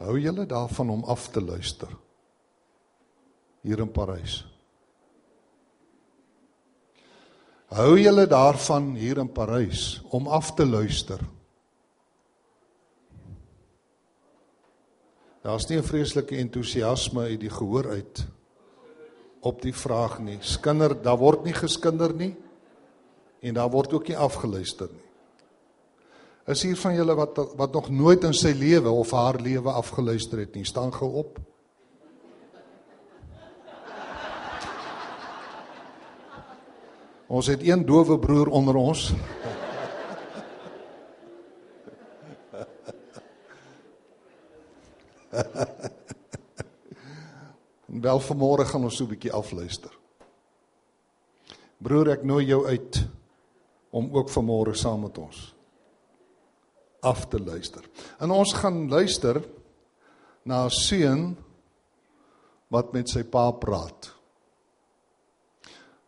Hou julle daarvan om af te luister? Hier in Parys. Hou julle daarvan hier in Parys om af te luister? Daar's nie 'n vreeslike entoesiasme uit die gehoor uit op die vraag nie. Skinder, daar word nie geskinder nie en daar word ook nie afgeluister nie. Is hier van julle wat wat nog nooit in sy lewe of haar lewe afgeluister het nie, staan gou op. Ons het een dowe broer onder ons. Wel vanmôre gaan ons so 'n bietjie afluister. Broer, ek nooi jou uit om ook vanmôre saam met ons af te luister. En ons gaan luister na 'n seun wat met sy pa praat.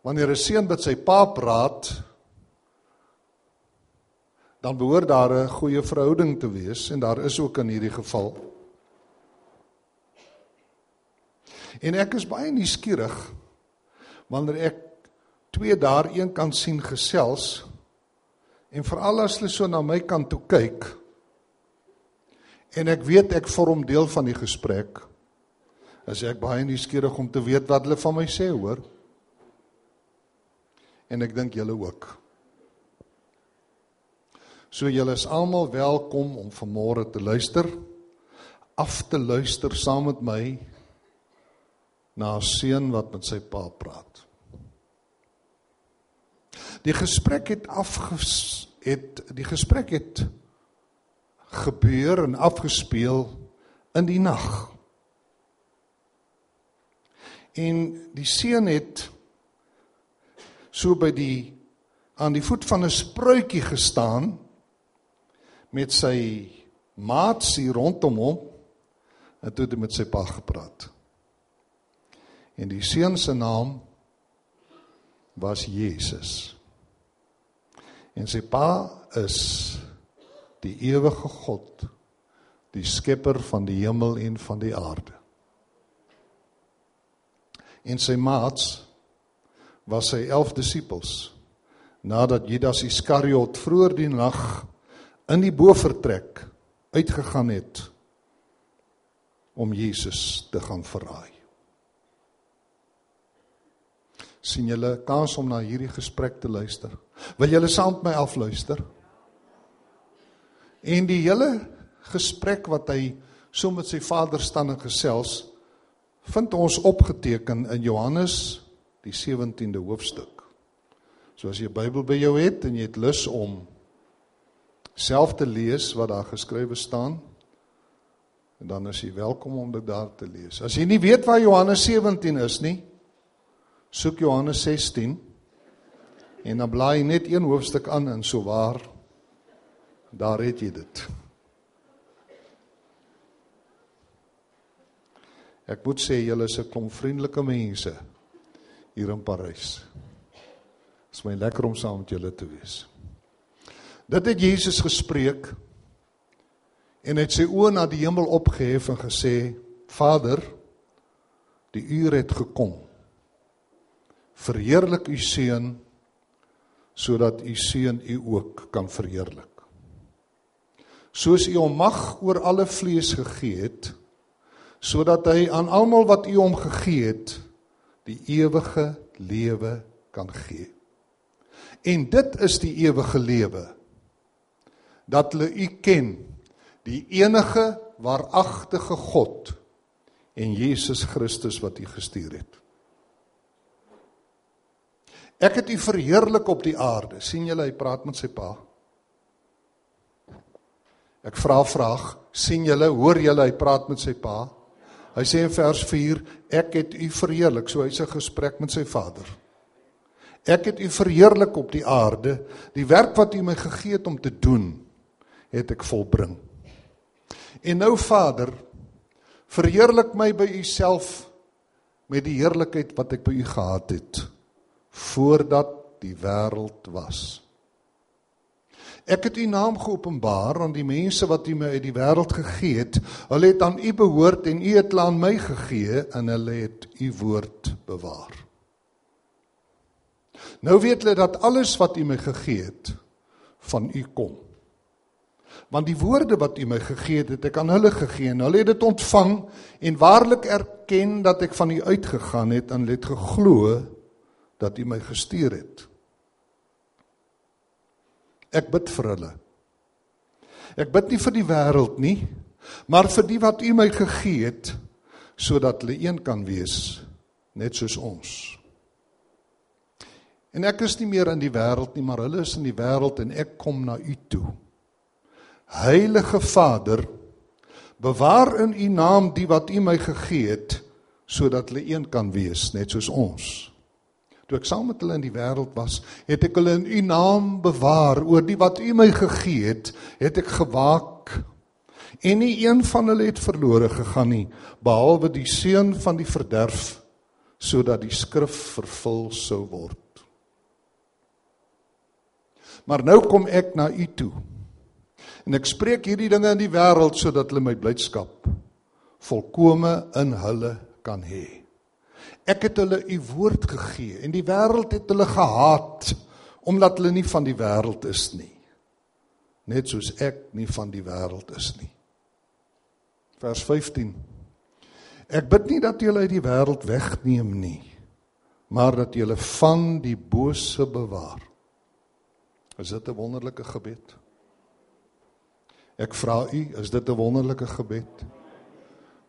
Wanneer 'n seun met sy pa praat, dan behoort daar 'n goeie verhouding te wees en daar is ook in hierdie geval En ek is baie nuuskierig wanneer ek twee daar een kan sien gesels en veral as hulle so na my kant toe kyk en ek weet ek vorm deel van die gesprek as ek baie nuuskierig om te weet wat hulle van my sê hoor en ek dink julle ook so julle is almal welkom om vanmôre te luister af te luister saam met my na 'n seun wat met sy pa praat. Die gesprek het afges het die gesprek het gebeur en afgespeel in die nag. En die seun het so by die aan die voet van 'n spruitjie gestaan met sy maats hier rondom hom en toe het hy met sy pa gepraat. En die seun se naam was Jesus. En sy pa is die ewige God, die skepper van die hemel en van die aarde. En sy maats was sy 11 disippels nadat Judas Iskariot vroeër die nag in die bofortrek uitgegaan het om Jesus te gaan verraai. Sien julle kans om na hierdie gesprek te luister. Wil julle saam met my afluister? En die hele gesprek wat hy so met sy vader staan en gesels, vind ons opgeteken in Johannes die 17de hoofstuk. So as jy 'n Bybel by jou het en jy het lus om self te lees wat daar geskrywe staan, en dan is jy welkom om dit daar te lees. As jy nie weet waar Johannes 17 is nie, soek Johannes 16 en dan blaai net een hoofstuk aan en so waar daar het jy dit. Ek moet sê julle is 'n klomp vriendelike mense hier in Parys. Dit is my lekker om saam met julle te wees. Dit het Jesus gespreek en het sy oë na die hemel opgehef en gesê: Vader, die uur het gekom verheerlik u seun sodat u seun u ook kan verheerlik. Soos u hom mag oor alle vlees gegee het sodat hy aan almal wat u hom gegee het die ewige lewe kan gee. En dit is die ewige lewe dat hulle u ken die enige waaragtige God en Jesus Christus wat u gestuur het. Ek het u verheerlik op die aarde. sien julle hy praat met sy pa. Ek vra vraag, sien julle, hoor julle hy praat met sy pa? Hy sê in vers 4, ek het u verheerlik, so hy's 'n gesprek met sy vader. Ek het u verheerlik op die aarde. Die werk wat u my gegee het om te doen, het ek volbring. En nou Vader, verheerlik my by u self met die heerlikheid wat ek by u gehad het voordat die wêreld was. Ek het u naam geopenbaar aan die mense wat u my uit die wêreld gegee het. Hulle het aan u behoort en u het aan my gegee en hulle het u woord bewaar. Nou weet hulle dat alles wat u my gegee het van u kom. Want die woorde wat u my gegee het, het ek aan hulle gegee en hulle het dit ontvang en waarlik erken dat ek van u uitgegaan het en het geglo dat u my gestuur het. Ek bid vir hulle. Ek bid nie vir die wêreld nie, maar vir die wat U my gegee het sodat hulle een kan wees net soos ons. En ek is nie meer in die wêreld nie, maar hulle is in die wêreld en ek kom na U toe. Heilige Vader, bewaar in U naam die wat U my gegee het sodat hulle een kan wees net soos ons. Toe ek saam met hulle in die wêreld was, het ek hulle in u naam bewaar. Oor die wat u my gegee het, het ek gewaak. En nie een van hulle het verlore gegaan nie, behalwe die seun van die verderf, sodat die skrif vervul sou word. Maar nou kom ek na u toe. En ek spreek hierdie dinge in die wêreld sodat hulle my blydskap volkome in hulle kan hê. Ek het hulle u woord gegee en die wêreld het hulle gehaat omdat hulle nie van die wêreld is nie. Net soos ek nie van die wêreld is nie. Vers 15. Ek bid nie dat jy hulle uit die wêreld wegneem nie, maar dat jy hulle van die bose bewaar. Is dit 'n wonderlike gebed? Ek vra u, is dit 'n wonderlike gebed?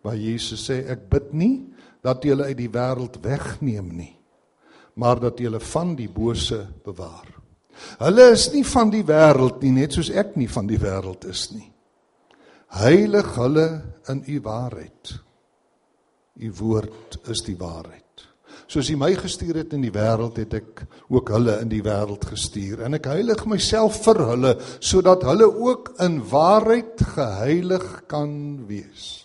Waar Jesus sê ek bid nie dat jy hulle uit die wêreld wegneem nie, maar dat jy hulle van die bose bewaar. Hulle is nie van die wêreld nie, net soos ek nie van die wêreld is nie. Heilig hulle in u waarheid. U woord is die waarheid. Soos U my gestuur het in die wêreld, het ek ook hulle in die wêreld gestuur en ek heilig myself vir hulle sodat hulle ook in waarheid geheilig kan wees.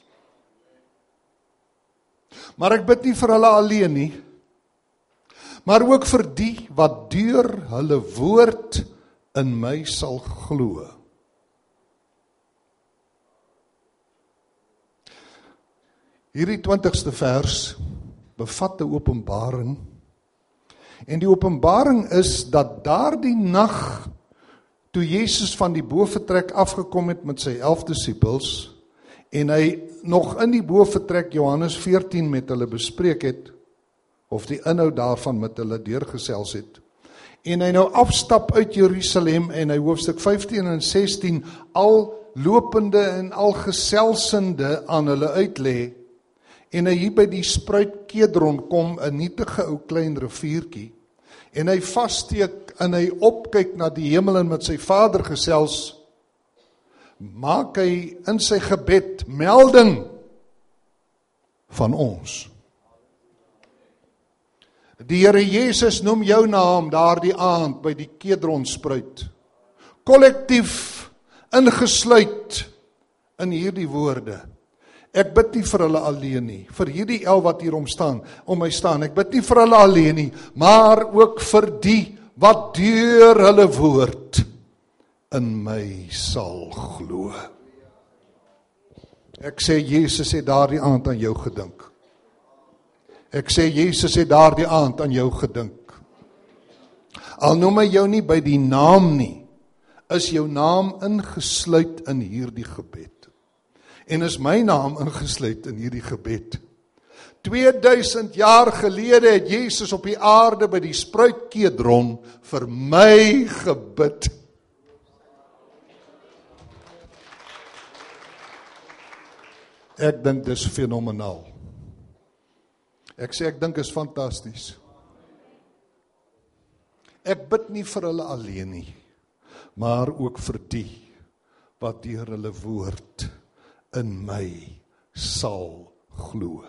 Maar ek bid nie vir hulle alleen nie. Maar ook vir die wat deur hulle woord in my sal glo. Hierdie 20ste vers bevat 'n openbaring. En die openbaring is dat daardie nag toe Jesus van die boefretrek afgekom het met sy 11 disippels en hy nog in die boefretrek Johannes 14 met hulle bespreek het of die inhoud daarvan met hulle deurgesels het. En hy nou afstap uit Jerusalem en hy hoofstuk 15 en 16 al lopende en al geselsende aan hulle uitlê en hy hier by die spruit Kedron kom 'n nietige ou klein riviertjie en hy vassteek en hy opkyk na die hemel en met sy Vader gesels maak hy in sy gebed melding van ons. Die Here Jesus noem jou naam daardie aand by die Kedron spruit. Kollektief ingesluit in hierdie woorde. Ek bid nie vir hulle alleen nie, vir hierdie el wat hier om staan, om my staan. Ek bid nie vir hulle alleen nie, maar ook vir die wat deur hulle woord in my sal glo. Ek sê Jesus het daardie aand aan jou gedink. Ek sê Jesus het daardie aand aan jou gedink. Al noem hy jou nie by die naam nie, is jou naam ingesluit in hierdie gebed. En is my naam ingesluit in hierdie gebed. 2000 jaar gelede het Jesus op die aarde by die spruit Kedron vir my gebid. Ek dink dis fenomenaal. Ek sê ek dink is fantasties. Ek bid nie vir hulle alleen nie, maar ook vir die wat deur hulle woord in my sal glo.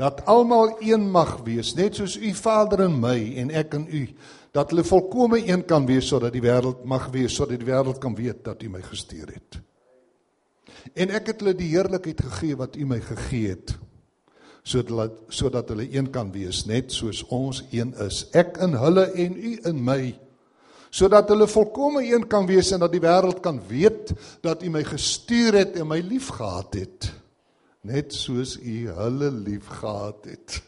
Dat almal een mag wees, net soos u Vader in my en ek in u, dat hulle volkome een kan wees sodat die wêreld mag wees, sodat die wêreld kan weet dat u my gestuur het. En ek het hulle die heerlikheid gegee wat U my gegee het sodat sodat hulle een kan wees net soos ons een is. Ek in hulle en U in my sodat hulle volkome een kan wees en dat die wêreld kan weet dat U my gestuur het en my liefgehad het net soos U hulle liefgehad het.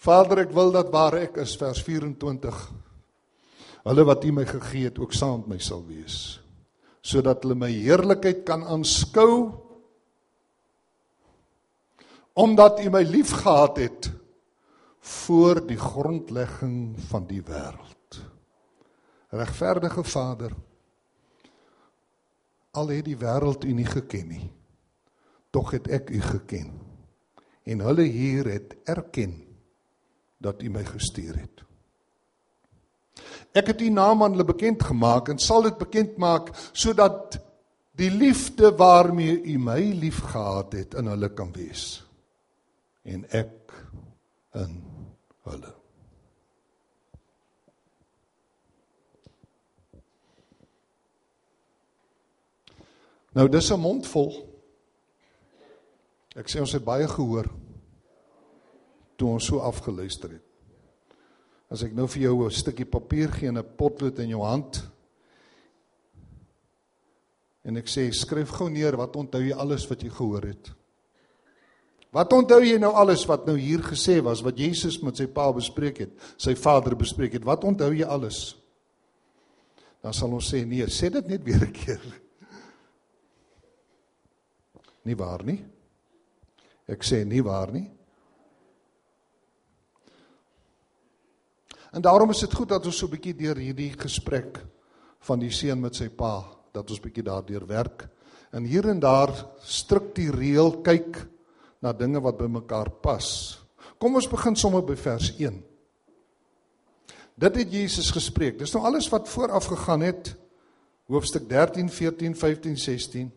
Vader, ek wil dat waar ek is vers 24 hulle wat U my gegee het ook saam met my sal wees sodat hulle my heerlikheid kan aanskou omdat U my liefgehad het voor die grondlegging van die wêreld. Regverdige Vader, al het die wêreld U nie geken nie, tog het ek U geken. En hulle hier het erken dat U my gestuur het. Ek het U naam aan hulle bekend gemaak en sal dit bekend maak sodat die liefde waarmee U my liefgehad het in hulle kan wees en ek in hulle. Nou dis 'n mond vol. Ek sê ons het baie gehoor toe ons so afgeluister het. As ek nou vir jou 'n stukkie papier gee en 'n potlood in jou hand en ek sê skryf gou neer wat onthou jy alles wat jy gehoor het? Wat onthou jy nou alles wat nou hier gesê was wat Jesus met sy pa bespreek het, sy vader bespreek het? Wat onthou jy alles? Dan sal ons sê nee, sê dit net weer 'n keer. Nie waar nie? Ek sê nie waar nie. En daarom is dit goed dat ons so 'n bietjie deur hierdie gesprek van die seun met sy pa, dat ons bietjie daardeur werk en hier en daar struktureel kyk na dinge wat by mekaar pas. Kom ons begin sommer by vers 1. Dit het Jesus gespreek. Dis nou alles wat vooraf gegaan het. Hoofstuk 13, 14, 15, 16.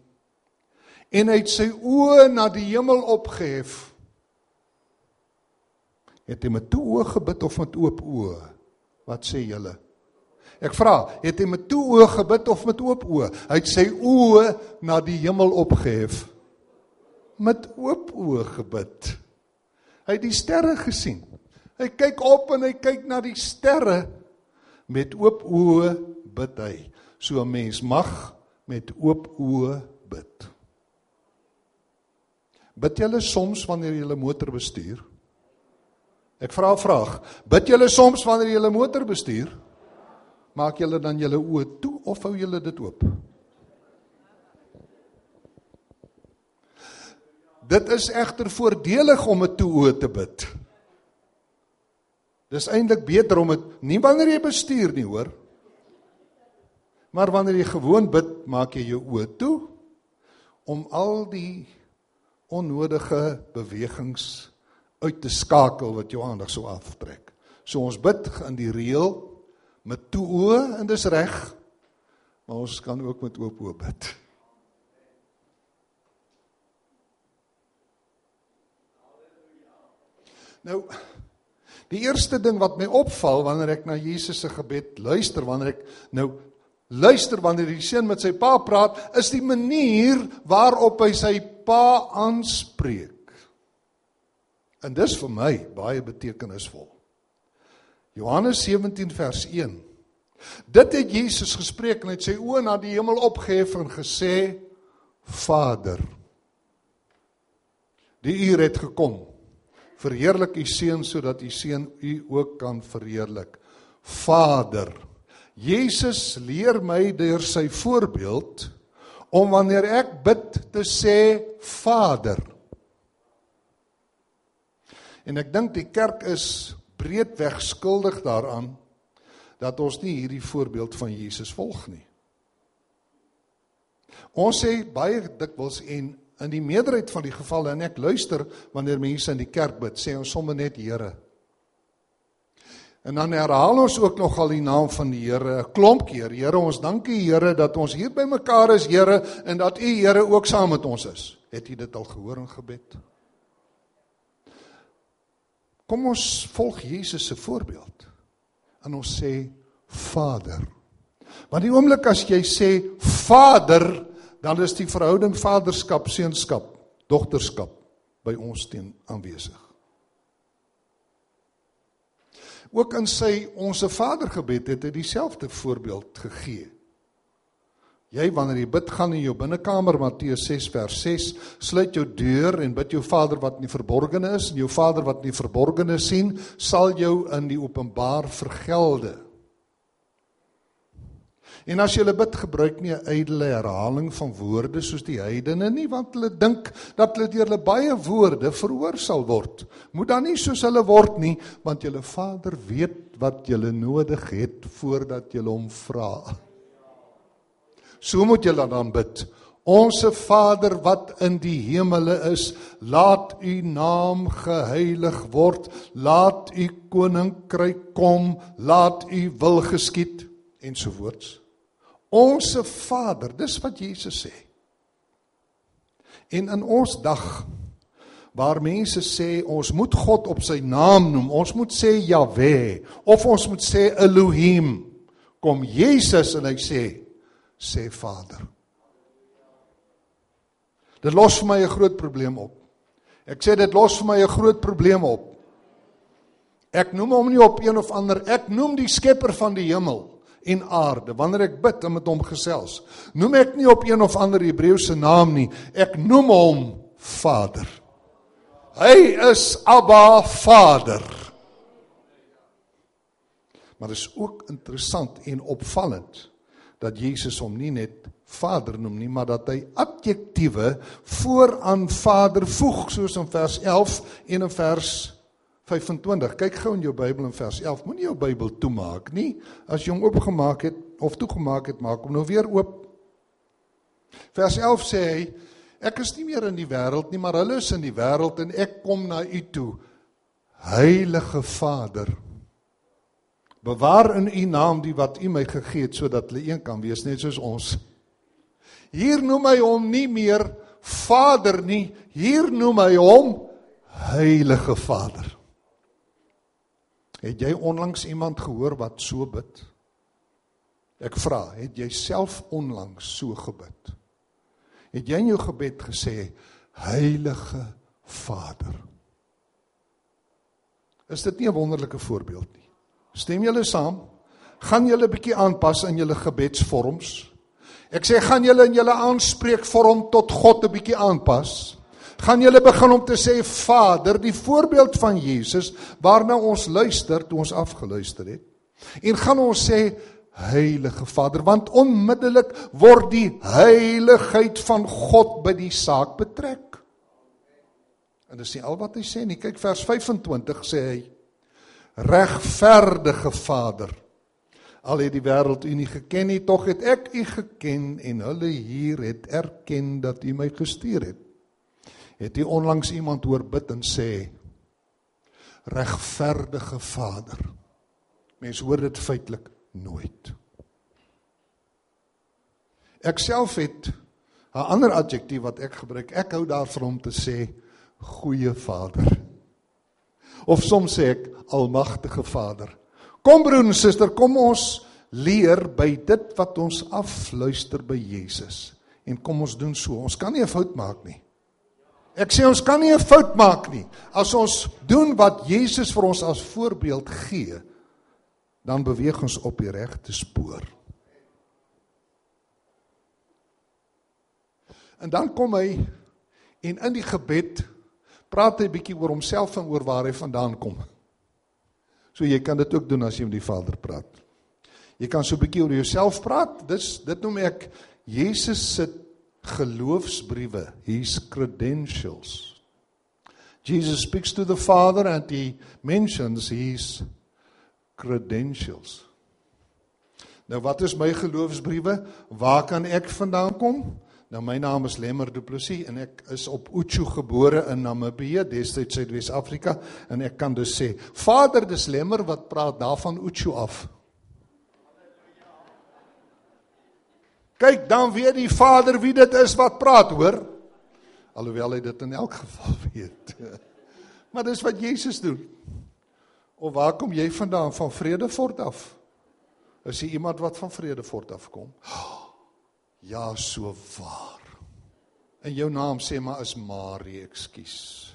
En hy het sy oë na die hemel opgehef. Het hy met toe oë gebid of met oop oë? Wat sê julle? Ek vra, het hy met toe oë gebid of met oop oë? Hy het sy oë na die hemel opgehef met oop oë gebid. Hy het die sterre gesien. Hy kyk op en hy kyk na die sterre met oop oë bid hy. So 'n mens mag met oop oë bid. Bid jy soms wanneer jy 'n motor bestuur? Ek vra 'n vraag. Bid jy soms wanneer 'n motor bestuur? Maak jy dan jou oë toe of hou jy dit oop? Dit is egter voordelig om 'n toe te bid. Dis eintlik beter om dit nie wanneer jy bestuur nie, hoor. Maar wanneer jy gewoon bid, maak jy jou oë toe om al die onnodige bewegings uit te skakel wat jou aandag sou aftrek. So ons bid in die reël met toe oë en dis reg. Maar ons kan ook met oop oë bid. Nou die eerste ding wat my opval wanneer ek na Jesus se gebed luister, wanneer ek nou luister wanneer die seun met sy pa praat, is die manier waarop hy sy pa aanspreek. En dis vir my baie betekenisvol. Johannes 17 vers 1. Dit het Jesus gespreek en hy het sy oë na die hemel opgehef en gesê: Vader, die uur het gekom verheerlik u seun sodat u seun u ook kan verheerlik. Vader, Jesus leer my deur sy voorbeeld om wanneer ek bid te sê Vader. En ek dink die kerk is breedweg skuldig daaraan dat ons nie hierdie voorbeeld van Jesus volg nie. Ons sê baie dikwels en In die meerderheid van die gevalle en ek luister wanneer mense in die kerk bid, sê ons sommer net Here. En dan herhaal ons ook nogal die naam van die Here 'n klomp keer. Here, ons dankie Here dat ons hier by mekaar is, Here, en dat U Here ook saam met ons is. Het U dit al gehoor in gebed? Kom ons volg Jesus se voorbeeld. En ons sê Vader. Want die oomblik as jy sê Vader, dan is die verhouding vaderskap, seunskap, dogterskap by ons teen aanwesig. ook in sy onsse Vader gebed het hy dieselfde voorbeeld gegee. Jy wanneer jy bid gaan in jou binnekamer Matteus 6 vers 6 sluit jou deur en bid jou Vader wat in die verborgene is en jou Vader wat in die verborgene sien sal jou in die openbaar vergelde. En as jy bid gebruik nie 'n ydelle herhaling van woorde soos die heidene nie want hulle dink dat hulle deur hulle baie woorde verhoor sal word. Moet dan nie soos hulle word nie want julle Vader weet wat julle nodig het voordat julle hom vra. So moet julle dan bid. Onse Vader wat in die hemele is, laat u naam geheilig word. Laat u koninkryk kom. Laat u wil geskied ensovoorts. Onse Vader, dis wat Jesus sê. En in ons dag waar mense sê ons moet God op sy naam noem, ons moet sê Jahwe of ons moet sê Elohim, kom Jesus en hy sê sê Vader. Dit los vir my 'n groot probleem op. Ek sê dit los vir my 'n groot probleem op. Ek noem hom nie op een of ander, ek noem die skepper van die hemel en aarde. Wanneer ek bid en met hom gesels, noem ek nie op een of ander Hebreëse naam nie. Ek noem hom Vader. Hy is Abba Vader. Maar dit is ook interessant en opvallend dat Jesus hom nie net Vader noem nie, maar dat hy adjektiewe vooraan Vader voeg soos in vers 11 en in vers 25. Kyk gou in jou Bybel in vers 11. Moenie jou Bybel toemaak nie. As jy hom oopgemaak het of toegemaak het, maak hom nou weer oop. Vers 11 sê hy: Ek is nie meer in die wêreld nie, maar hulle is in die wêreld en ek kom na u toe. Heilige Vader, Bewaar in u naam die wat u my gegee het sodat hulle een kan wees net soos ons. Hier noem hy hom nie meer Vader nie, hier noem hy hom Heilige Vader. Het jy onlangs iemand gehoor wat so bid? Ek vra, het jy self onlangs so gebid? Het jy in jou gebed gesê Heilige Vader? Is dit nie 'n wonderlike voorbeeld nie? Stem julle saam? Gaan julle bietjie aanpas in julle gebedsvorms? Ek sê gaan julle in julle aanspreekvorm tot God 'n bietjie aanpas? Gaan julle begin om te sê Vader, die voorbeeld van Jesus waarna ons luister toe ons afgeluister het. En gaan ons sê Heilige Vader, want onmiddellik word die heiligheid van God by die saak betrek. En dis nie al wat hy sê nie. Kyk vers 25 sê hy regverdige Vader. Al het die wêreld U nie geken nie, tog het ek U geken en hulle hier het erken dat U my gestuur het. Het U onlangs iemand hoor bid en sê regverdige Vader? Mense hoor dit feitelik nooit. Ek self het 'n ander adjektief wat ek gebruik. Ek hou daarvan om te sê goeie Vader. Of soms sê ek almagtige Vader. Kom broer en suster, kom ons leer by dit wat ons afluister by Jesus. En kom ons doen so. Ons kan nie 'n fout maak nie. Ek sê ons kan nie 'n fout maak nie. As ons doen wat Jesus vir ons as voorbeeld gee, dan beweeg ons op die regte spoor. En dan kom hy en in die gebed praat hy bietjie oor homself en oor waar hy vandaan kom. So jy kan dit ook doen as jy met die Vader praat. Jy kan so bietjie oor jouself praat. Dis dit noem ek Jesus se geloofsbriewe, his credentials. Jesus speaks to the Father and he mentions his credentials. Nou wat is my geloofsbriewe? Waar kan ek vandaan kom? Nou my naam is Lemmer Du Plessis en ek is op Utsu gebore in Namibië, destyds Suidwes-Afrika en ek kan dus sê, Vader dis Lemmer wat praat daarvan Utsu af. Kyk, dan weet die Vader wie dit is wat praat, hoor? Alhoewel hy dit in elk geval weet. Maar dis wat Jesus doen. Of waar kom jy vandaan? Van Vredefort af? Is jy iemand wat van Vredefort af kom? Oh, Ja, so waar. En jou naam sê maar is Marie, ekskuus.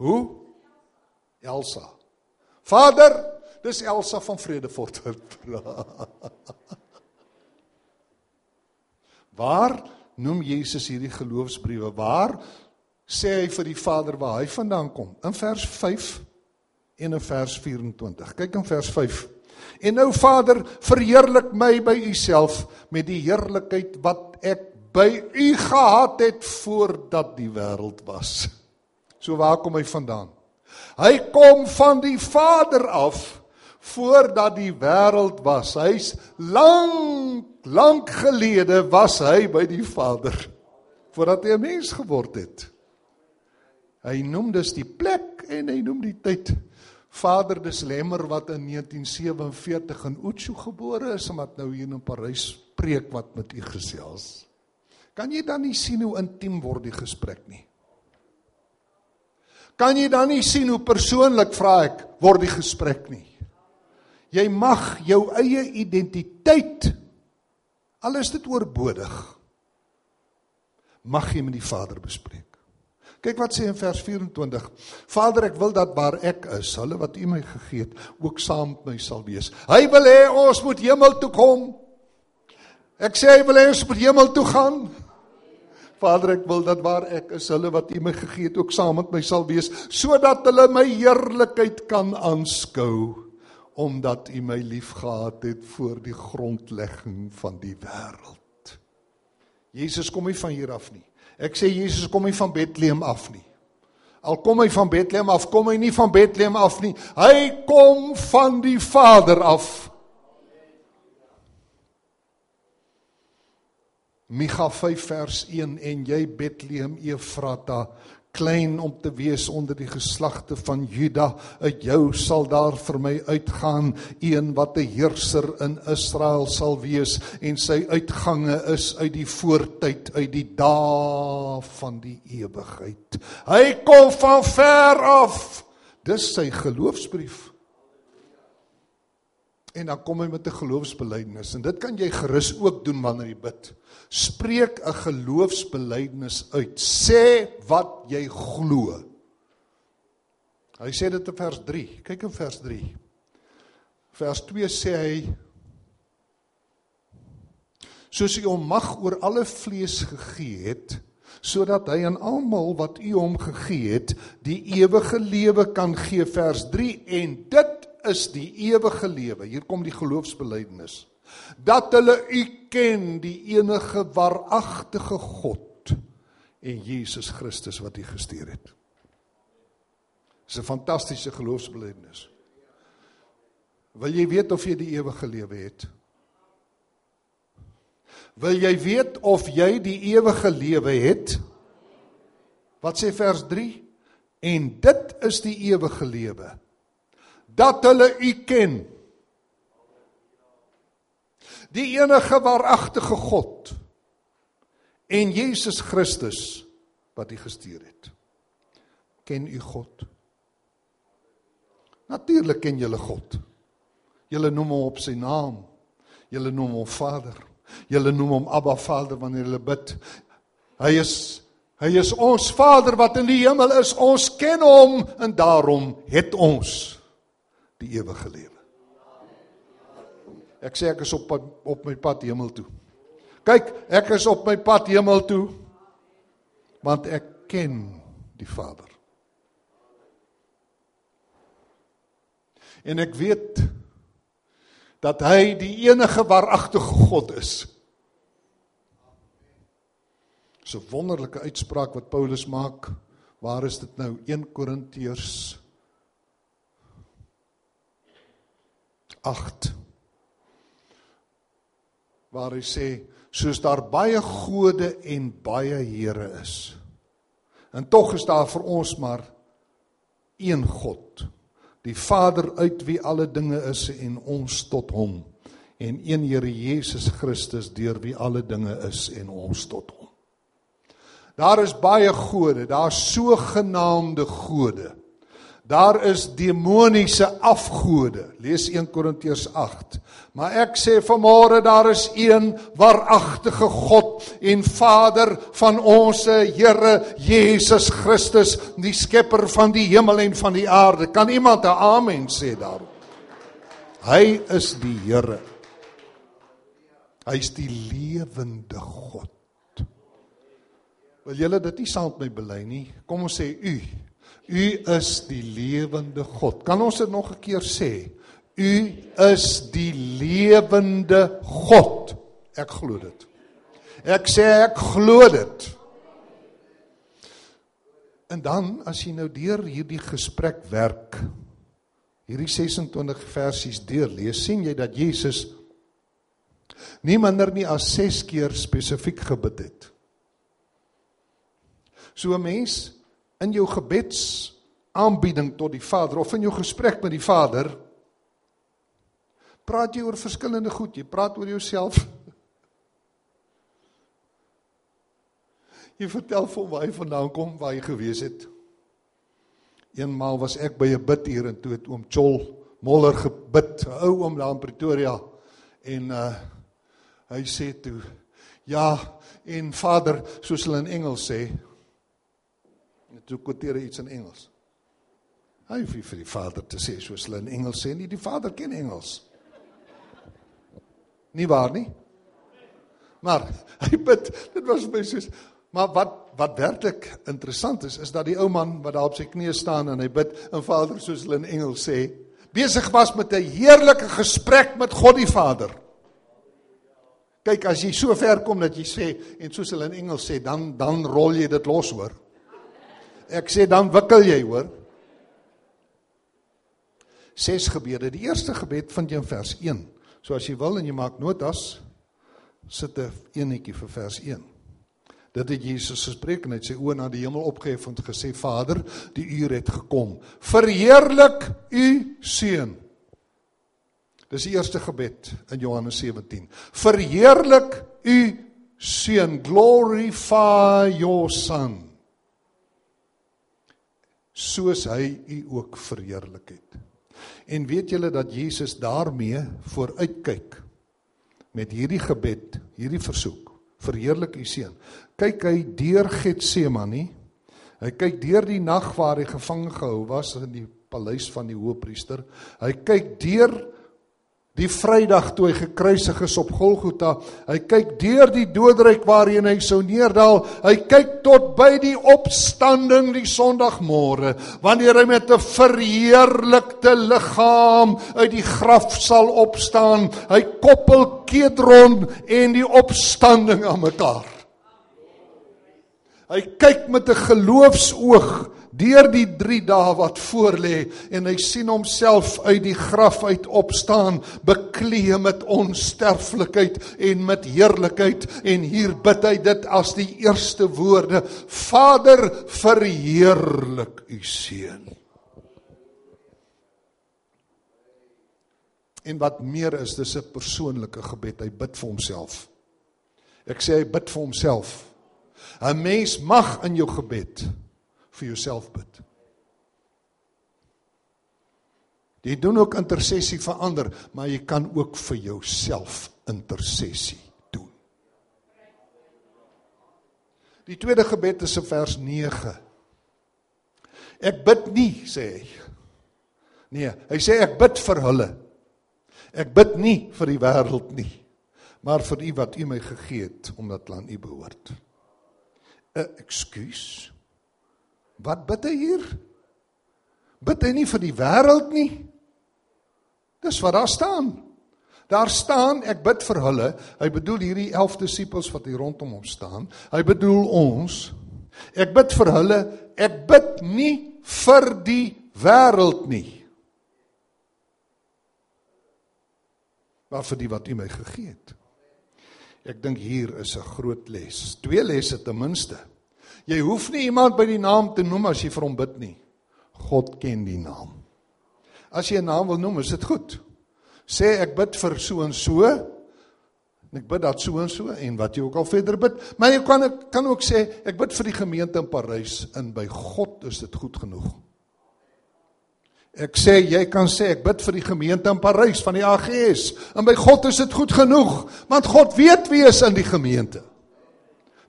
Hoe? Elsa. Vader, dis Elsa van Vredefort wat praat. Waar noem Jesus hierdie geloofsbriewe? Waar sê hy vir die Vader waar hy vandaan kom? In vers 5 en in vers 24. Kyk in vers 5. En nou Vader, verheerlik my by U self met die heerlikheid wat ek by U gehad het voordat die wêreld was. So waar kom hy vandaan? Hy kom van die Vader af voordat die wêreld was. Hy's lank lank gelede was hy by die Vader voordat hy 'n mens geword het. Hy noem dus die plek en hy noem die tyd. Vader dis Lemmer wat in 1947 in Ootsu gebore is en wat nou hier in Parys preek wat met u gesels. Kan jy dan nie sien hoe intiem word die gesprek nie? Kan jy dan nie sien hoe persoonlik vra ek word die gesprek nie? Jy mag jou eie identiteit al is dit oorbodig mag jy met die Vader bespreek. Kyk wat sê in vers 24. Vader, ek wil dat waar ek is, hulle wat U my gegee het, ook saam met my sal wees. Hy wil hê ons moet hemel toe kom. Ek sê hy wil hê ons moet hemel toe gaan. Vader, ek wil dat waar ek is, hulle wat U my gegee het, ook saam met my sal wees, sodat hulle my heerlikheid kan aanskou omdat U my liefgehad het voor die grondlegging van die wêreld. Jesus kom nie van hier af nie. Ek sê Jesus kom nie van Bethlehem af nie. Al kom hy van Bethlehem af, kom hy nie van Bethlehem af nie. Hy kom van die Vader af. Micha 5 vers 1 en jy Bethlehem Efrata klein om te wees onder die geslagte van Juda. Uit jou sal daar vir my uitgaan een wat 'n heerser in Israel sal wees. En sy uitgange is uit die voortyd uit die dae van die ewigheid hy kom van ver af. Dis sy geloofsbrief En dan kom hy met 'n geloofsbelijdenis en dit kan jy gerus ook doen wanneer jy bid. Spreek 'n geloofsbelijdenis uit. Sê wat jy glo. Hy sê dit in vers 3. Kyk in vers 3. Vers 2 sê hy soos hy hom mag oor alle vlees gegee het sodat hy aan almal wat u hom gegee het die ewige lewe kan gee vers 3 en dit is die ewige lewe. Hier kom die geloofsbelijdenis. Dat hulle u ken, die enige waaragtige God en Jesus Christus wat u gestuur het. Dis 'n fantastiese geloofsbelijdenis. Wil jy weet of jy die ewige lewe het? Wil jy weet of jy die ewige lewe het? Wat sê vers 3? En dit is die ewige lewe dat hulle u ken. Die enige waaragtige God en Jesus Christus wat u gestuur het. Ken u God? Natuurlik ken julle God. Julle noem hom op sy naam. Julle noem hom Vader. Julle noem hom Abba Vader wanneer julle bid. Hy is hy is ons Vader wat in die hemel is. Ons ken hom en daarom het ons die ewige lewe. Ek sê ek is op op my pad hemel toe. Kyk, ek is op my pad hemel toe want ek ken die Vader. En ek weet dat hy die enige waaragtige God is. So wonderlike uitspraak wat Paulus maak. Waar is dit nou 1 Korintiërs 8 waar hy sê soos daar baie gode en baie here is. En tog is daar vir ons maar een God die Vader uit wie alle dinge is en ons tot hom en een Here Jesus Christus deur wie alle dinge is en ons tot hom. Daar is baie gode daar's sogenaamde gode Daar is demoniese afgode. Lees 1 Korintiërs 8. Maar ek sê vanmôre daar is een waaragtige God en Vader van ons Here Jesus Christus, die skepper van die hemel en van die aarde. Kan iemand 'n amen sê daarop? Hy is die Here. Hy is die lewende God. Wil julle dit nie saam met my bely nie? Kom ons sê u. U is die lewende God. Kan ons dit nog 'n keer sê? U is die lewende God. Ek glo dit. Ek sê ek glo dit. En dan as jy nou deur hierdie gesprek werk, hierdie 26 versies deurlees, sien jy dat Jesus nie minder nie as 6 keer spesifiek gebid het. So 'n mens in jou gebeds aanbieding tot die Vader of in jou gesprek met die Vader praat jy oor verskillende goed. Jy praat oor jouself. Jy vertel vir waar jy vandaan kom, waar jy gewees het. Eenmaal was ek by 'n bidhuur en toe het oom Chol Moller gebid, 'n ou oom daar in Pretoria en uh hy sê toe ja, en Vader, soos hulle in Engels sê, toe kwoteer hy iets in Engels. Hy hoef vir die Vader te sê soos hulle in Engels sê nie, die Vader ken Engels. Nie waar nie? Maar hy bid, dit was my soos maar wat wat werklik interessant is is dat die ou man wat daar op sy knieë staan en hy bid in Vader soos hulle in Engels sê, besig was met 'n heerlike gesprek met God die Vader. Kyk, as jy so ver kom dat jy sê en soos hulle in Engels sê, dan dan rol jy dit los hoor. Ek sê dan wikkel jy hoor. Ses gebede. Die eerste gebed vind jy in vers 1. So as jy wil en jy maak notas, sit 'n enetjie vir vers 1. Dit het Jesus gespreek en hy het sy oë na die hemel opgehef en gesê: Vader, die uur het gekom. Verheerlik u seun. Dis die eerste gebed in Johannes 17. Verheerlik u seun. Glorify your son. Soos hy u ook verheerlik het. En weet julle dat Jesus daarmee vooruitkyk met hierdie gebed, hierdie versoek, verheerlik u seun. Kyk hy deur Getsemane. Hy kyk deur die nag waar hy gevange gehou was in die paleis van die hoëpriester. Hy kyk deur Die Vrydag toe hy gekruisig is op Golgotha, hy kyk deur die doodryk waarheen hy sou neerdal. Hy kyk tot by die opstanding die Sondagmôre, wanneer hy met 'n verheerlikte liggaam uit die graf sal opstaan. Hy koppel Kedron en die opstanding aan mekaar. Hy kyk met 'n geloofsoog deur die 3 dae wat voorlê en hy sien homself uit die graf uit opstaan bekleë met onsterflikheid en met heerlikheid. En hier bid hy dit as die eerste woorde Vader verheerlik u seun. En wat meer is dis 'n persoonlike gebed. Hy bid vir homself. Ek sê hy bid vir homself. 'n mens mag in jou gebed vir jouself bid. Jy doen ook intersessie vir ander, maar jy kan ook vir jouself intersessie doen. Die tweede gebed is in vers 9. Ek bid nie, sê hy. Nee, hy sê ek bid vir hulle. Ek bid nie vir die wêreld nie, maar vir u wat u my gegee het omdat aan u behoort. 'n Ekskuus. Wat bid hy hier? Bid hy nie vir die wêreld nie? Dis wat daar staan. Daar staan ek bid vir hulle. Hy bedoel hierdie 11 disippels wat hier rondom hom staan. Hy bedoel ons. Ek bid vir hulle. Ek bid nie vir die wêreld nie. Maar vir die wat U my gegee het. Ek dink hier is 'n groot les. Twee lesse ten minste. Jy hoef nie iemand by die naam te noem as jy vir hom bid nie. God ken die naam. As jy 'n naam wil noem, is dit goed. Sê ek bid vir so en so. En ek bid dat so en so en wat jy ook al verder bid, maar jy kan ek kan ook sê ek bid vir die gemeente in Parys en by God is dit goed genoeg. Ek sê jy kan sê ek bid vir die gemeente in Parys van die AGS en by God is dit goed genoeg want God weet wie is in die gemeente.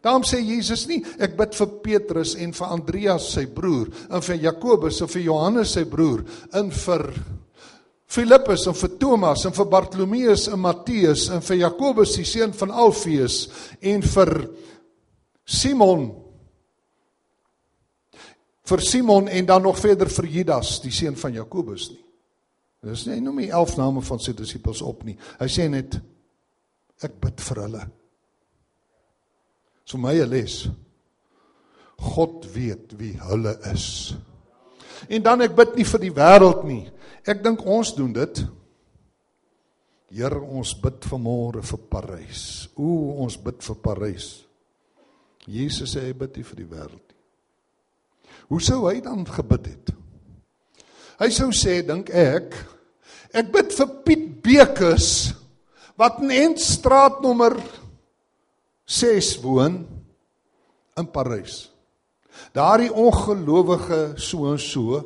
Daarom sê Jesus nie ek bid vir Petrus en vir Andreas sy broer en vir Jakobus en vir Johannes sy broer en vir Filippus en vir Thomas en vir Bartolomeus en Matteus en vir Jakobus die seun van Alfeus en vir Simon vir Simon en dan nog verder vir Judas, die seun van Jakobus nie. Dis nie hy noem die 11 name van sy disippels op nie. Hy sê net ek bid vir hulle. So my les. God weet wie hulle is. En dan ek bid nie vir die wêreld nie. Ek dink ons doen dit. Here, ons bid vanmôre vir Parys. O, ons bid vir Parys. Jesus sê hy bid nie vir die wêreld Hoe sou hy dan gebid het? Hy sou sê dink ek ek bid vir Piet Bekes wat in Entstraat nommer 6 woon in Parys. Daardie ongelowige so en so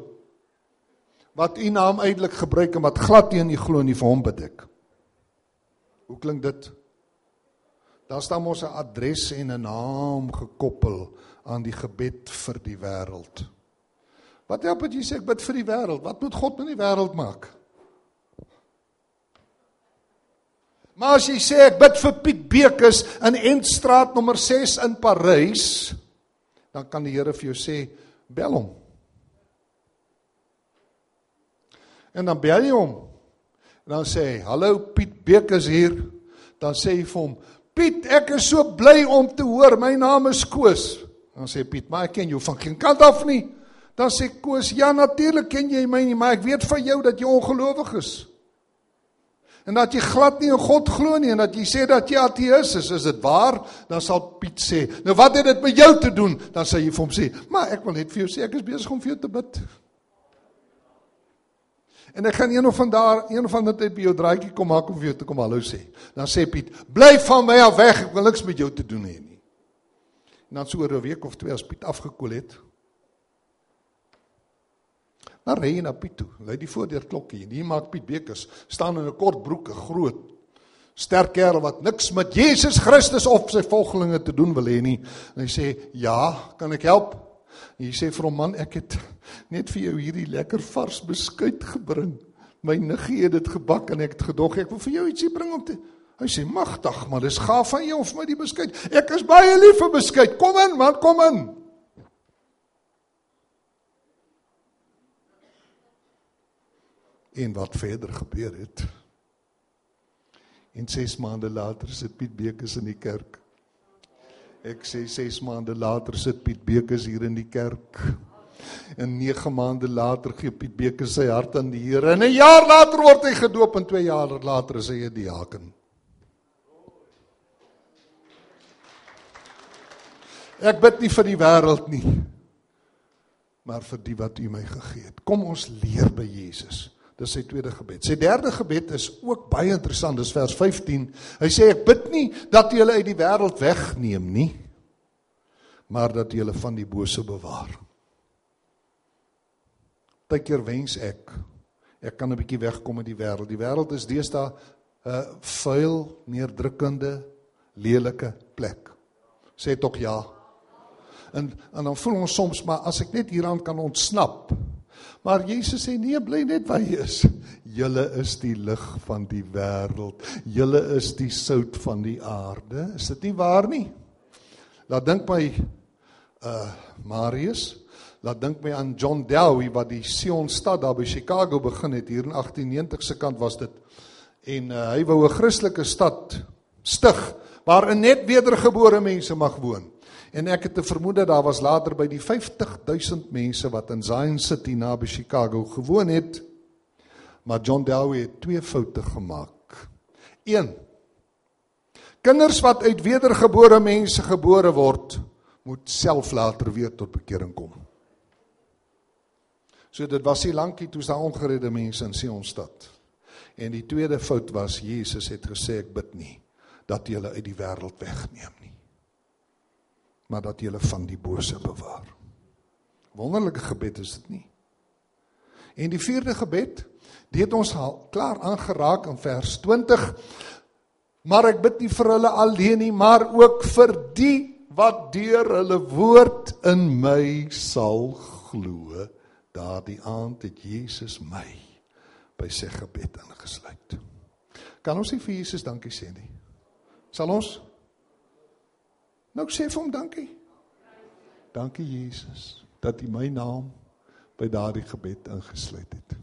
wat u naam eintlik gebruik en wat glad nie in u glo nie vir hom bid ek. Hoe klink dit? Daar staan mos 'n adres en 'n naam gekoppel aan die gebed vir die wêreld. Wat help dit jy sê ek bid vir die wêreld? Wat moet God met die wêreld maak? Maar as jy sê ek bid vir Piet Bekes in Entstraat nommer 6 in Parys, dan kan die Here vir jou sê bel hom. En dan bel jy hom. En dan sê hy, "Hallo Piet Bekes hier." Dan sê jy vir hom, "Piet, ek is so bly om te hoor my naam is Koos." Dan sê Piet, "Maar ek ken jou van geen kant af nie." Dan sê Koos, "Ja, natuurlik ken jy my nie, maar ek weet van jou dat jy ongelowig is." En dat jy glad nie in God glo nie en dat jy sê dat jy ateïs is, is dit waar? Dan sal Piet sê, "Nou wat het dit met jou te doen?" Dan sê jy vir hom sê, "Maar ek wil net vir jou sê ek is besig om vir jou te bid." En ek gaan een of van daar een of ander tyd by jou draaitjie kom maak om vir jou te kom hallo sê. Dan sê Piet, "Bly van my af weg, ek wil niks met jou te doen hê nie." En dan so oor 'n week of twee as Piet afgekoel het. Dan ry hy na Piet toe. Lei die voordeur klokkie en hier maak Piet Bekers staan in 'n kort broek, 'n groot sterk kerel wat niks met Jesus Christus of sy volgelinge te doen wil hê nie. En hy sê, "Ja, kan ek help?" En hy sê vir hom, "Man, ek het net vir jou hierdie lekker vars beskuit gebring. My niggie het dit gebak en ek het gedog ek wil vir jou ietsie bring om te Hy sê magtig, maar dis gaaf van jou om vir my die beskuit. Ek is baie lief vir beskuit. Kom in, man, kom in. En wat verder gebeur het. En 6 maande later sit Piet Bekes in die kerk. Ek sê 6 maande later sit Piet Bekes hier in die kerk. En 9 maande later gee Piet Bekes sy hart aan die Here. En 'n jaar later word hy gedoop en 2 jaar later is hy 'n diaken. Ek bid nie vir die wêreld nie, maar vir die wat U my gegee het. Kom ons leer by Jesus. Dis sy tweede gebed. Sy derde gebed is ook baie interessant, dis vers 15. Hy sê ek bid nie dat U hulle uit die wêreld wegneem nie, maar dat U hulle van die bose bewaar. Partykeer wens ek ek kan 'n bietjie wegkom uit die wêreld. Die wêreld is deesdae 'n vuil, neerdrukkende, lelike plek. Sê tog ja en en dan voel ons soms maar as ek net hieraan kan ontsnap. Maar Jesus sê nee, bly net waar jy is. Julle is die lig van die wêreld. Julle is die sout van die aarde. Is dit nie waar nie? Laat dink my uh Marius, laat dink my aan John Dewey wat die Sion stad daar by Chicago begin het hier in 1890 se kant was dit. En uh, hy wou 'n Christelike stad stig waarin net wedergebore mense mag woon. En ek het 'n vermoede daar was later by die 50000 mense wat in Zion City naby Chicago gewoon het. Maar John Dewey het twee foute gemaak. 1. Kinders wat uit wedergebore mense gebore word, moet self later weer tot bekering kom. So dit was nie lankie toe daar ongeredde mense in Sionstad. En die tweede fout was Jesus het gesê ek bid nie dat jy hulle uit die wêreld wegneem maar dat jy hulle van die bose bewaar. Wonderlike gebed is dit nie? En die vierde gebed, dit het ons al klaar aangeraak in vers 20. Maar ek bid nie vir hulle alleen nie, maar ook vir die wat deur hulle woord in my sal glo. Daardie aand het Jesus my by sy gebed ingesluit. Kan ons nie vir Jesus dankie sê nie? Sal ons? Nou sê vir hom dankie. Dankie Jesus dat U my naam by daardie gebed ingesluit het.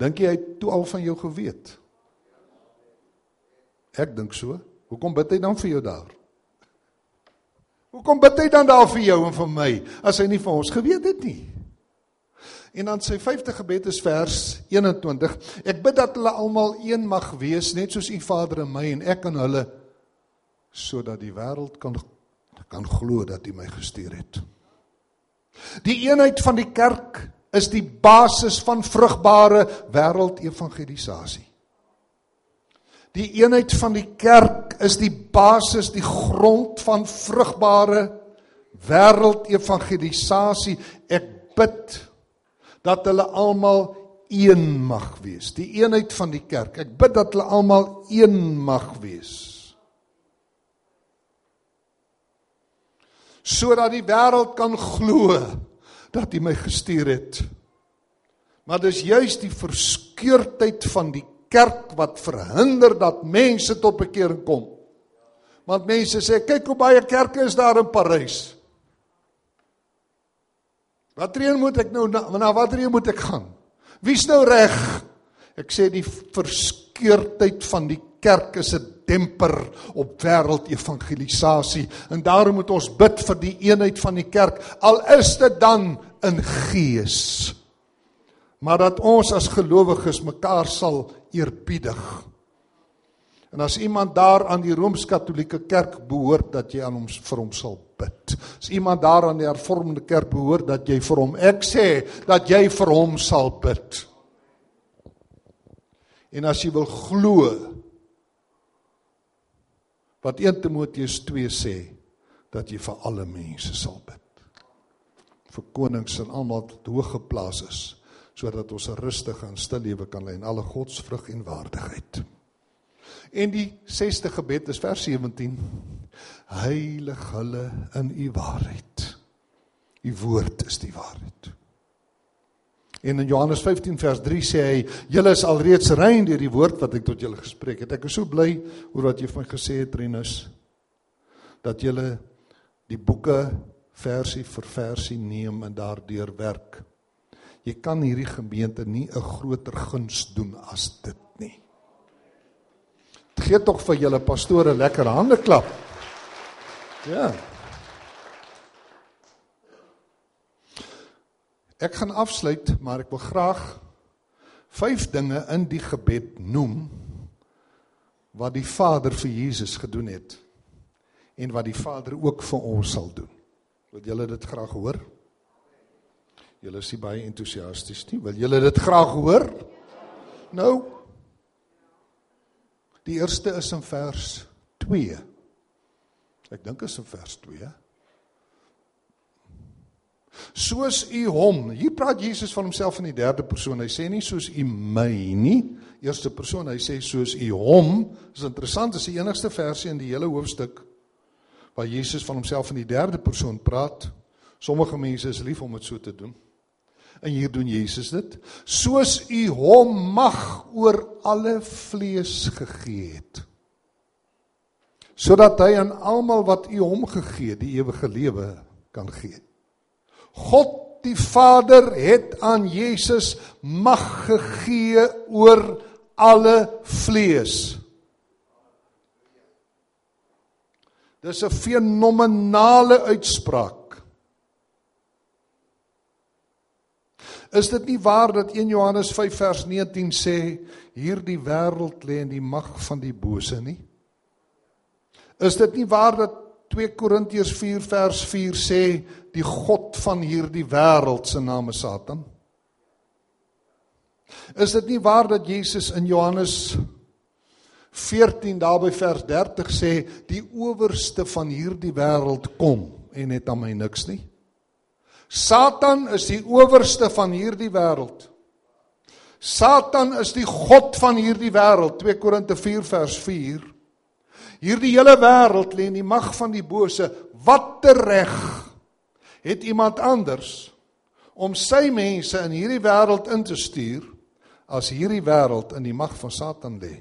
Dink jy hy het toe al van jou geweet? Ek dink so. Hoekom bid hy dan vir jou daar? Hoekom bid hy dan daar vir jou en vir my as hy nie vir ons geweet het nie? En dan sy 50 gebed is vers 21. Ek bid dat hulle almal een mag wees net soos U Vader in my en ek in hulle sodat die wêreld kan kan glo dat U my gestuur het. Die eenheid van die kerk is die basis van vrugbare wêreldevangelisasie. Die eenheid van die kerk is die basis, die grond van vrugbare wêreldevangelisasie. Ek bid dat hulle almal een mag wees. Die eenheid van die kerk. Ek bid dat hulle almal een mag wees. Sodat die wêreld kan glo dat U my gestuur het. Maar dis juis die verskeurdheid van die kerk wat verhinder dat mense tot bekering kom. Want mense sê kyk hoe baie kerke is daar in Parys. Watter een moet ek nou na, na watter een moet ek gaan? Wie's nou reg? Ek sê die verskeurdheid van die kerk is 'n demper op wêreldevangelisasie en daarom moet ons bid vir die eenheid van die kerk al is dit dan in gees. Maar dat ons as gelowiges mekaar sal eerbiedig. En as iemand daar aan die Rooms-Katolieke Kerk behoort dat jy aan hom vir hom sal bid. As iemand daar aan die Hervormde Kerk behoort dat jy vir hom ek sê dat jy vir hom sal bid. En as jy wil glo wat 1 Timoteus 2 sê dat jy vir alle mense sal bid. vir konings en almal wat hoog geplaas is sodat ons 'n rustige en stil lewe kan lei in alle godsvrug en waardigheid. En die 6ste gebed is vers 17. Heilig hulle in u waarheid. U woord is die waarheid. En in Johannes 15 vers 3 sê hy: "Julle is alreeds rein deur die woord wat ek tot julle gespreek het." Ek is so bly oor wat jy van gesê het, Renus, dat julle die boeke versie vir versie neem en daardeur werk. Jy kan hierdie gemeente nie 'n groter guns doen as dit nie. Gee tog vir julle pastore lekker hande klap. Ja. Ek gaan afsluit, maar ek wil graag vyf dinge in die gebed noem wat die Vader vir Jesus gedoen het en wat die Vader ook vir ons sal doen. Wil julle dit graag hoor? Julle is baie entoesiasties nie. Wil julle dit graag hoor? Nou. Die eerste is in vers 2. Ek dink is in vers 2. Soos u hom. Hier praat Jesus van homself in die derde persoon. Hy sê nie soos u my nie. Eerste persoon, hy sê soos u hom. Dis interessant, dis die enigste versie in die hele hoofstuk waar Jesus van homself in die derde persoon praat. Sommige mense is lief om dit so te doen. En hier doen Jesus dit. Soos u hom mag oor alle vlees gegee het. Sodat hy aan almal wat u hom gegee die ewige lewe kan gee. God die Vader het aan Jesus mag gegee oor alle vlees. Dis 'n fenominale uitspraak. Is dit nie waar dat 1 Johannes 5 vers 19 sê hierdie wêreld lê in die mag van die bose nie? Is dit nie waar dat 2 Korintiërs 4 vers 4 sê die god van hierdie wêreld se naam is Satan? Is dit nie waar dat Jesus in Johannes 14 daarby vers 30 sê die owerste van hierdie wêreld kom en het aan my niks nie? Satan is die owerste van hierdie wêreld. Satan is die god van hierdie wêreld. 2 Korinte 4 vers 4. Hierdie hele wêreld lê in die mag van die bose. Watter reg het iemand anders om sy mense in hierdie wêreld in te stuur as hierdie wêreld in die mag van Satan lê?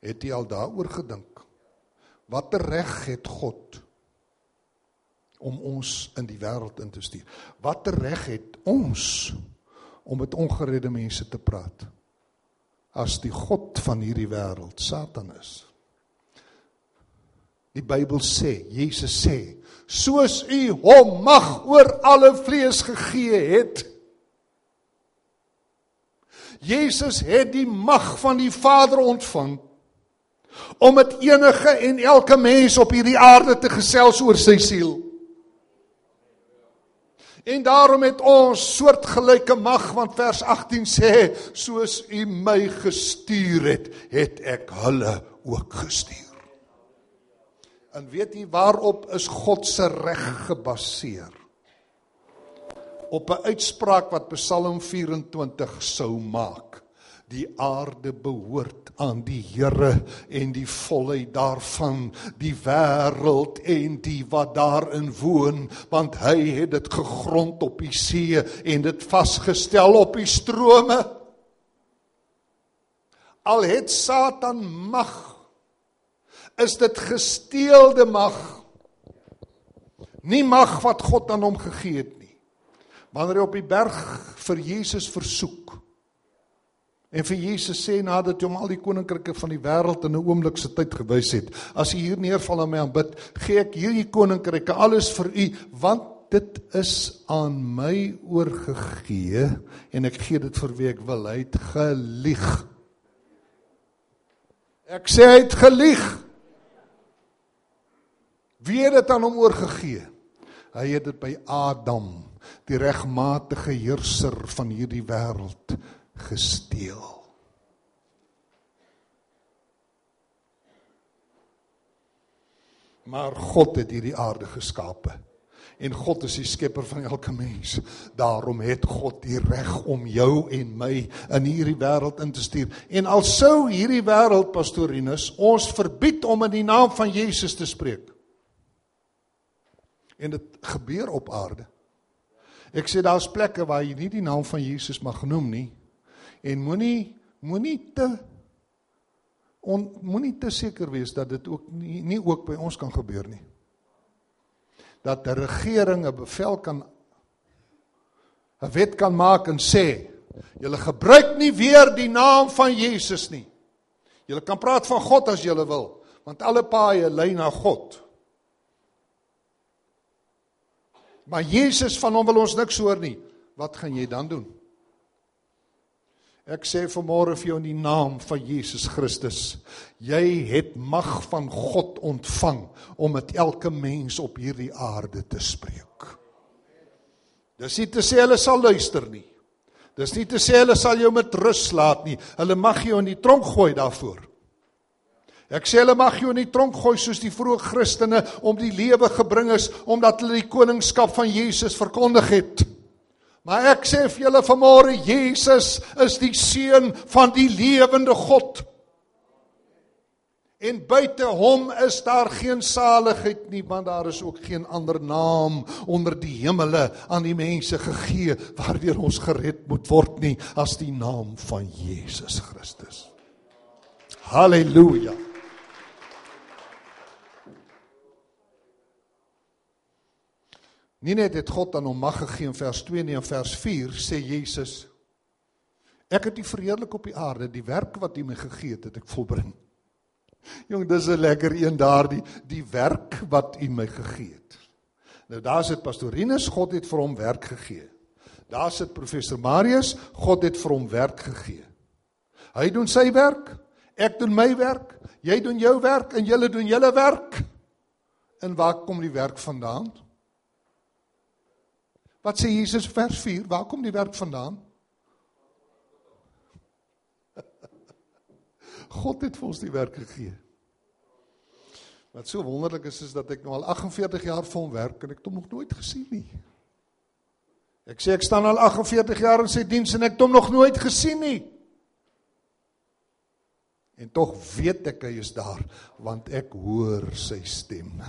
Het jy al daaroor gedink? Watter reg het God om ons in die wêreld in te stuur? Watter reg het ons om met ongeredde mense te praat? As die god van hierdie wêreld Satan is. Die Bybel sê, Jesus sê, soos u hom mag oor alle vlees gegee het. Jesus het die mag van die Vader ontvang om met enige en elke mens op hierdie aarde te gesels oor sy siel. En daarom het ons soortgelyke mag want vers 18 sê soos u my gestuur het, het ek hulle ook gestuur. En weet jy waarop is God se reg gebaseer? Op 'n uitspraak wat Psalm 24 sou maak. Die aarde behoort aan die Here en die volheid daarvan, die wêreld en die wat daarin woon, want hy het dit gegrond op die see en dit vasgestel op die strome. Al het Satan mag is dit gesteelde mag. Nie mag wat God aan hom gegee het nie. Wanneer hy op die berg vir Jesus versoek en vir Jesus sê nadat hy hom al die koninkryke van die wêreld in 'n oomblik se tyd gewys het, as u hier neerval en my aanbid, gee ek hierdie koninkryke alles vir u want dit is aan my oorgegee en ek gee dit vir wie ek wil. Hy het gelieg. Ek sê hy het gelieg. Wie het dit aan hom oorgegee? Hy het dit by Adam, die regmatige heerser van hierdie wêreld, gesteel. Maar God het hierdie aarde geskape. En God is die skepper van elke mens. Daarom het God die reg om jou en my in hierdie wêreld in te stuur. En al sou hierdie wêreld pastorinus ons verbied om in die naam van Jesus te spreek. En dit gebeur op aarde. Ek sê daar's plekke waar jy nie die naam van Jesus mag noem nie. En moenie moenie te on moenie te seker wees dat dit ook nie, nie ook by ons kan gebeur nie. Dat 'n regering 'n bevel kan 'n wet kan maak en sê julle gebruik nie weer die naam van Jesus nie. Julle kan praat van God as julle wil, want alle paaie lei na God. Maar Jesus van hom wil ons niks hoor nie. Wat gaan jy dan doen? Ek sê vanmôre vir jou in die naam van Jesus Christus, jy het mag van God ontvang om met elke mens op hierdie aarde te spreek. Dis nie te sê hulle sal luister nie. Dis nie te sê hulle sal jou met rus laat nie. Hulle mag jou in die tronk gooi daarvoor. Ek sê hulle mag jou in die tronk gooi soos die vroeë Christene om die lewe gebring is omdat hulle die koningskap van Jesus verkondig het. Maar ek sê vir julle vanmôre Jesus is die seun van die lewende God. En buite hom is daar geen saligheid nie want daar is ook geen ander naam onder die hemele aan die mense gegee waardeur ons gered moet word nie as die naam van Jesus Christus. Halleluja. Nie net het God aan hom mag gegee in vers 2 nie, in vers 4 sê Jesus Ek het U verheerlik op die aarde, die werk wat U my gegee het, het ek volbring. Jong, dis 'n lekker een daardie die werk wat U my gegee het. Nou daar sit pastorinus, God het vir hom werk gegee. Daar sit professor Marius, God het vir hom werk gegee. Hy doen sy werk, ek doen my werk, jy doen jou werk en julle doen julle werk. En waar kom die werk vandaan? Wat sê Jesus vers 4? Waar kom die werk vandaan? God het vir ons die werk gegee. Wat so wonderlik is is dat ek nou al 48 jaar vir hom werk en ek het hom nog nooit gesien nie. Ek sê ek staan al 48 jaar in sy diens en ek het hom nog nooit gesien nie. En tog weet ek hy is daar want ek hoor sy stem.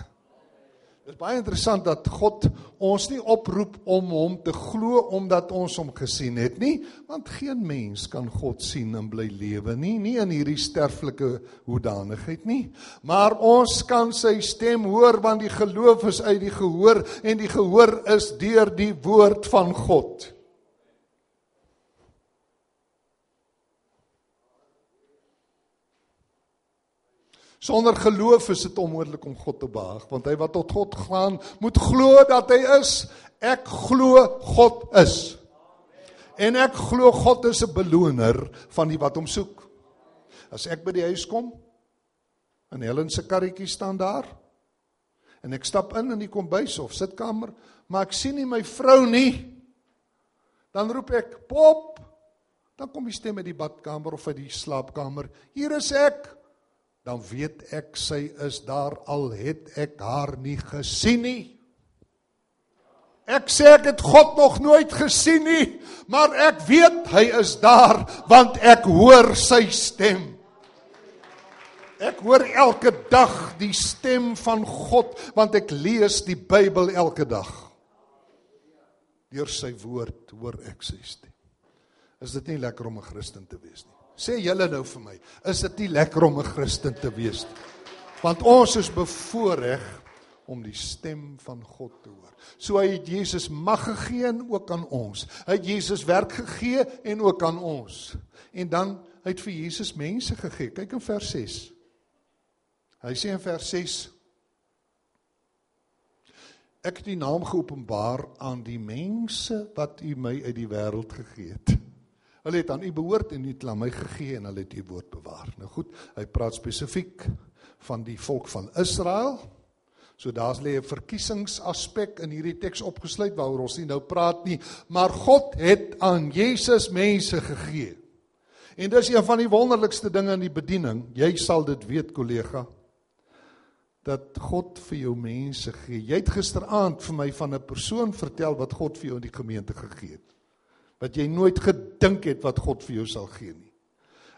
Dit is baie interessant dat God ons nie oproep om hom te glo omdat ons hom gesien het nie, want geen mens kan God sien en bly lewe nie, nie in hierdie sterflike hoedanigheid nie. Maar ons kan sy stem hoor want die geloof is uit die gehoor en die gehoor is deur die woord van God. Sonder geloof is dit onmoontlik om God te behaag, want hy wat tot God gaan, moet glo dat hy is. Ek glo God is. En ek glo God is 'n beloner van die wat hom soek. As ek by die huis kom en Helen se karretjie staan daar en ek stap in in die kombuis of sitkamer, maar ek sien nie my vrou nie, dan roep ek, "Pop!" Dan kom die stem uit die badkamer of uit die slaapkamer. "Hier is ek." Dan weet ek sy is daar al het ek haar nie gesien nie. Ek sê ek het God nog nooit gesien nie, maar ek weet hy is daar want ek hoor sy stem. Ek hoor elke dag die stem van God want ek lees die Bybel elke dag. Deur sy woord hoor ek sy stem. Is dit nie lekker om 'n Christen te wees nie? Sê julle nou vir my, is dit nie lekker om 'n Christen te wees nie? Want ons is bevoorreg om die stem van God te hoor. So hy het Jesus mag gegee en ook aan ons. Hy het Jesus werk gegee en ook aan ons. En dan hy het vir Jesus mense gegee. Kyk in vers 6. Hy sê in vers 6 Ek het die naam geopenbaar aan die mense wat U my uit die wêreld gegee het. Hulle het aan u behoort en u het aan my gegee en hulle het u woord bewaar. Nou goed, hy praat spesifiek van die volk van Israel. So daar's lê 'n verkiesingsaspek in hierdie teks opgesluit waaroor ons nie nou praat nie, maar God het aan Jesus mense gegee. En dis een van die wonderlikste dinge in die bediening. Jy sal dit weet, kollega, dat God vir jou mense gee. Jy het gisteraand vir my van 'n persoon vertel wat God vir jou in die gemeente gegee het wat jy nooit gedink het wat God vir jou sal gee nie.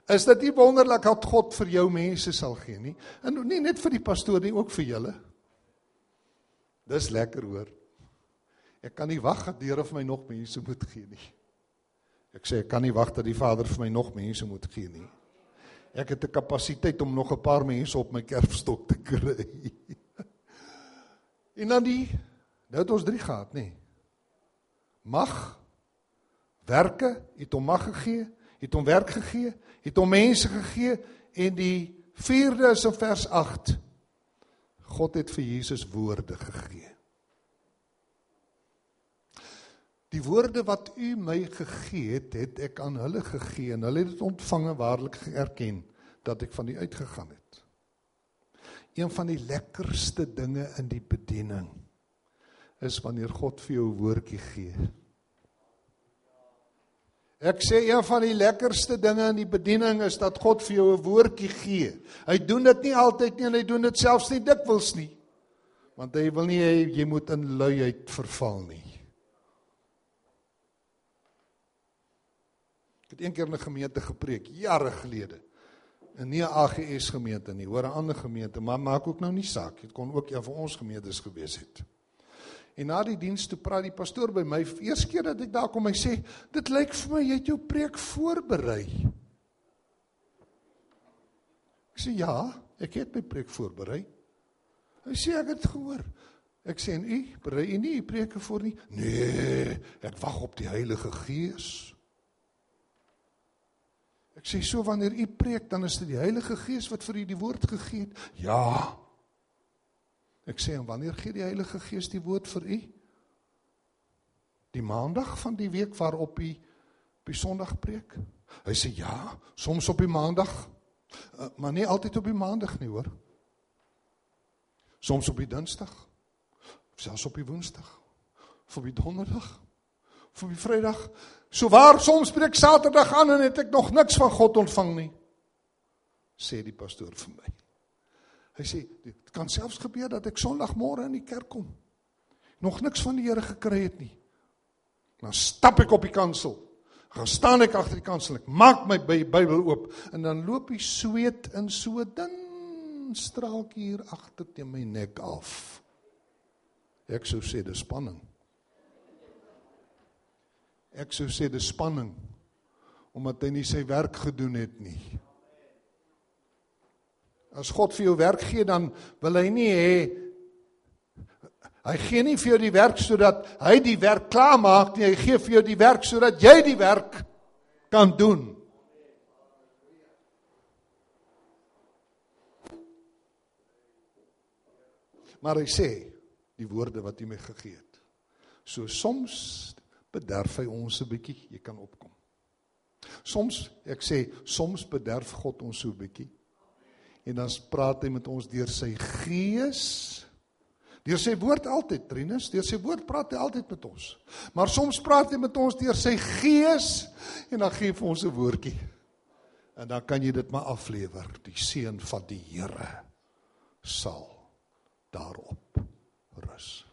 Is dit nie wonderlik dat God vir jou mense sal gee nie? En nie net vir die pastoor nie, ook vir julle. Dis lekker hoor. Ek kan nie wag dat die Here vir my nog mense moet gee nie. Ek sê ek kan nie wag dat die Vader vir my nog mense moet gee nie. Ek het 'n kapasiteit om nog 'n paar mense op my kerfstok te kry. en dan die nou het ons 3 gehad, nê. Mag werke, het hom mag gegee, het hom werk gegee, het hom mense gegee en die vierde is in vers 8. God het vir Jesus woorde gegee. Die woorde wat u my gegee het, het ek aan hulle gegee en hulle het dit ontvang en waarlik erken dat ek van u uitgegaan het. Een van die lekkerste dinge in die bediening is wanneer God vir jou 'n woordjie gee. Ek sê een van die lekkerste dinge in die bediening is dat God vir jou 'n woordjie gee. Hy doen dit nie altyd nie en hy doen dit selfs nie dikwels nie. Want hy wil nie hê jy moet in luiheid verval nie. Ek het eendag in 'n gemeente gepreek jare gelede. En nie 'n AGS gemeente nie, hoor 'n ander gemeente, maar maak ook nou nie saak. Dit kon ook een van ons gemeentes gewees het. En na die diens toe praat die pastoor by my. Eers keer dat ek daar kom, hy sê, "Dit lyk vir my jy het jou preek voorberei." Ek sê, "Ja, ek het my preek voorberei." Hy sê, "Ek het gehoor." Ek sê, "En u berei u nie u preke voor nie?" "Nee, ek wag op die Heilige Gees." Ek sê, "So wanneer u preek, dan is dit die Heilige Gees wat vir u die woord gegee het." "Ja." Ek sê en wanneer gee die Heilige Gees die woord vir u? Die maandag van die week waarop u op die Sondag preek? Hy sê ja, soms op die maandag, eh, maar nie altyd op die maandag nie, hoor. Soms op die Dinsdag, selfs op die Woensdag, of op die Donderdag, of op die Vrydag. So waar soms preek Saterdag aan en het ek nog niks van God ontvang nie, sê die pastoor vir my. Hy sê dit kan selfs gebeur dat ek Sondagmôre in die kerk kom. Nog niks van die Here gekry het nie. Dan stap ek op die kansel. Gaan staan ek agter die kansel. Ek maak my Bybel oop en dan loop die sweet in so dun straaltjie hier agter teen my nek af. Ek sou sê dis spanning. Ek sou sê dis spanning omdat hy nie sy werk gedoen het nie. As God vir jou werk gee, dan wil hy nie hê hy gee nie vir jou die werk sodat hy die werk klaar maak nie. Hy gee vir jou die werk sodat jy die werk kan doen. Maar hy sê die woorde wat hy my gegee het. So soms bederf hy ons 'n bietjie, jy kan opkom. Soms, ek sê, soms bederf God ons so 'n bietjie en dan praat hy met ons deur sy gees. Deur sy woord altyd, Trinus, deur sy woord praat hy altyd met ons. Maar soms praat hy met ons deur sy gees en dan gee hy vir ons 'n woordjie. En dan kan jy dit maar aflewer. Die seën van die Here sal daarop rus.